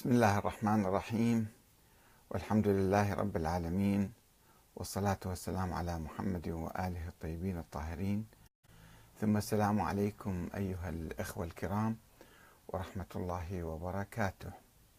بسم الله الرحمن الرحيم. والحمد لله رب العالمين. والصلاة والسلام على محمد وآله الطيبين الطاهرين. ثم السلام عليكم أيها الأخوة الكرام ورحمة الله وبركاته.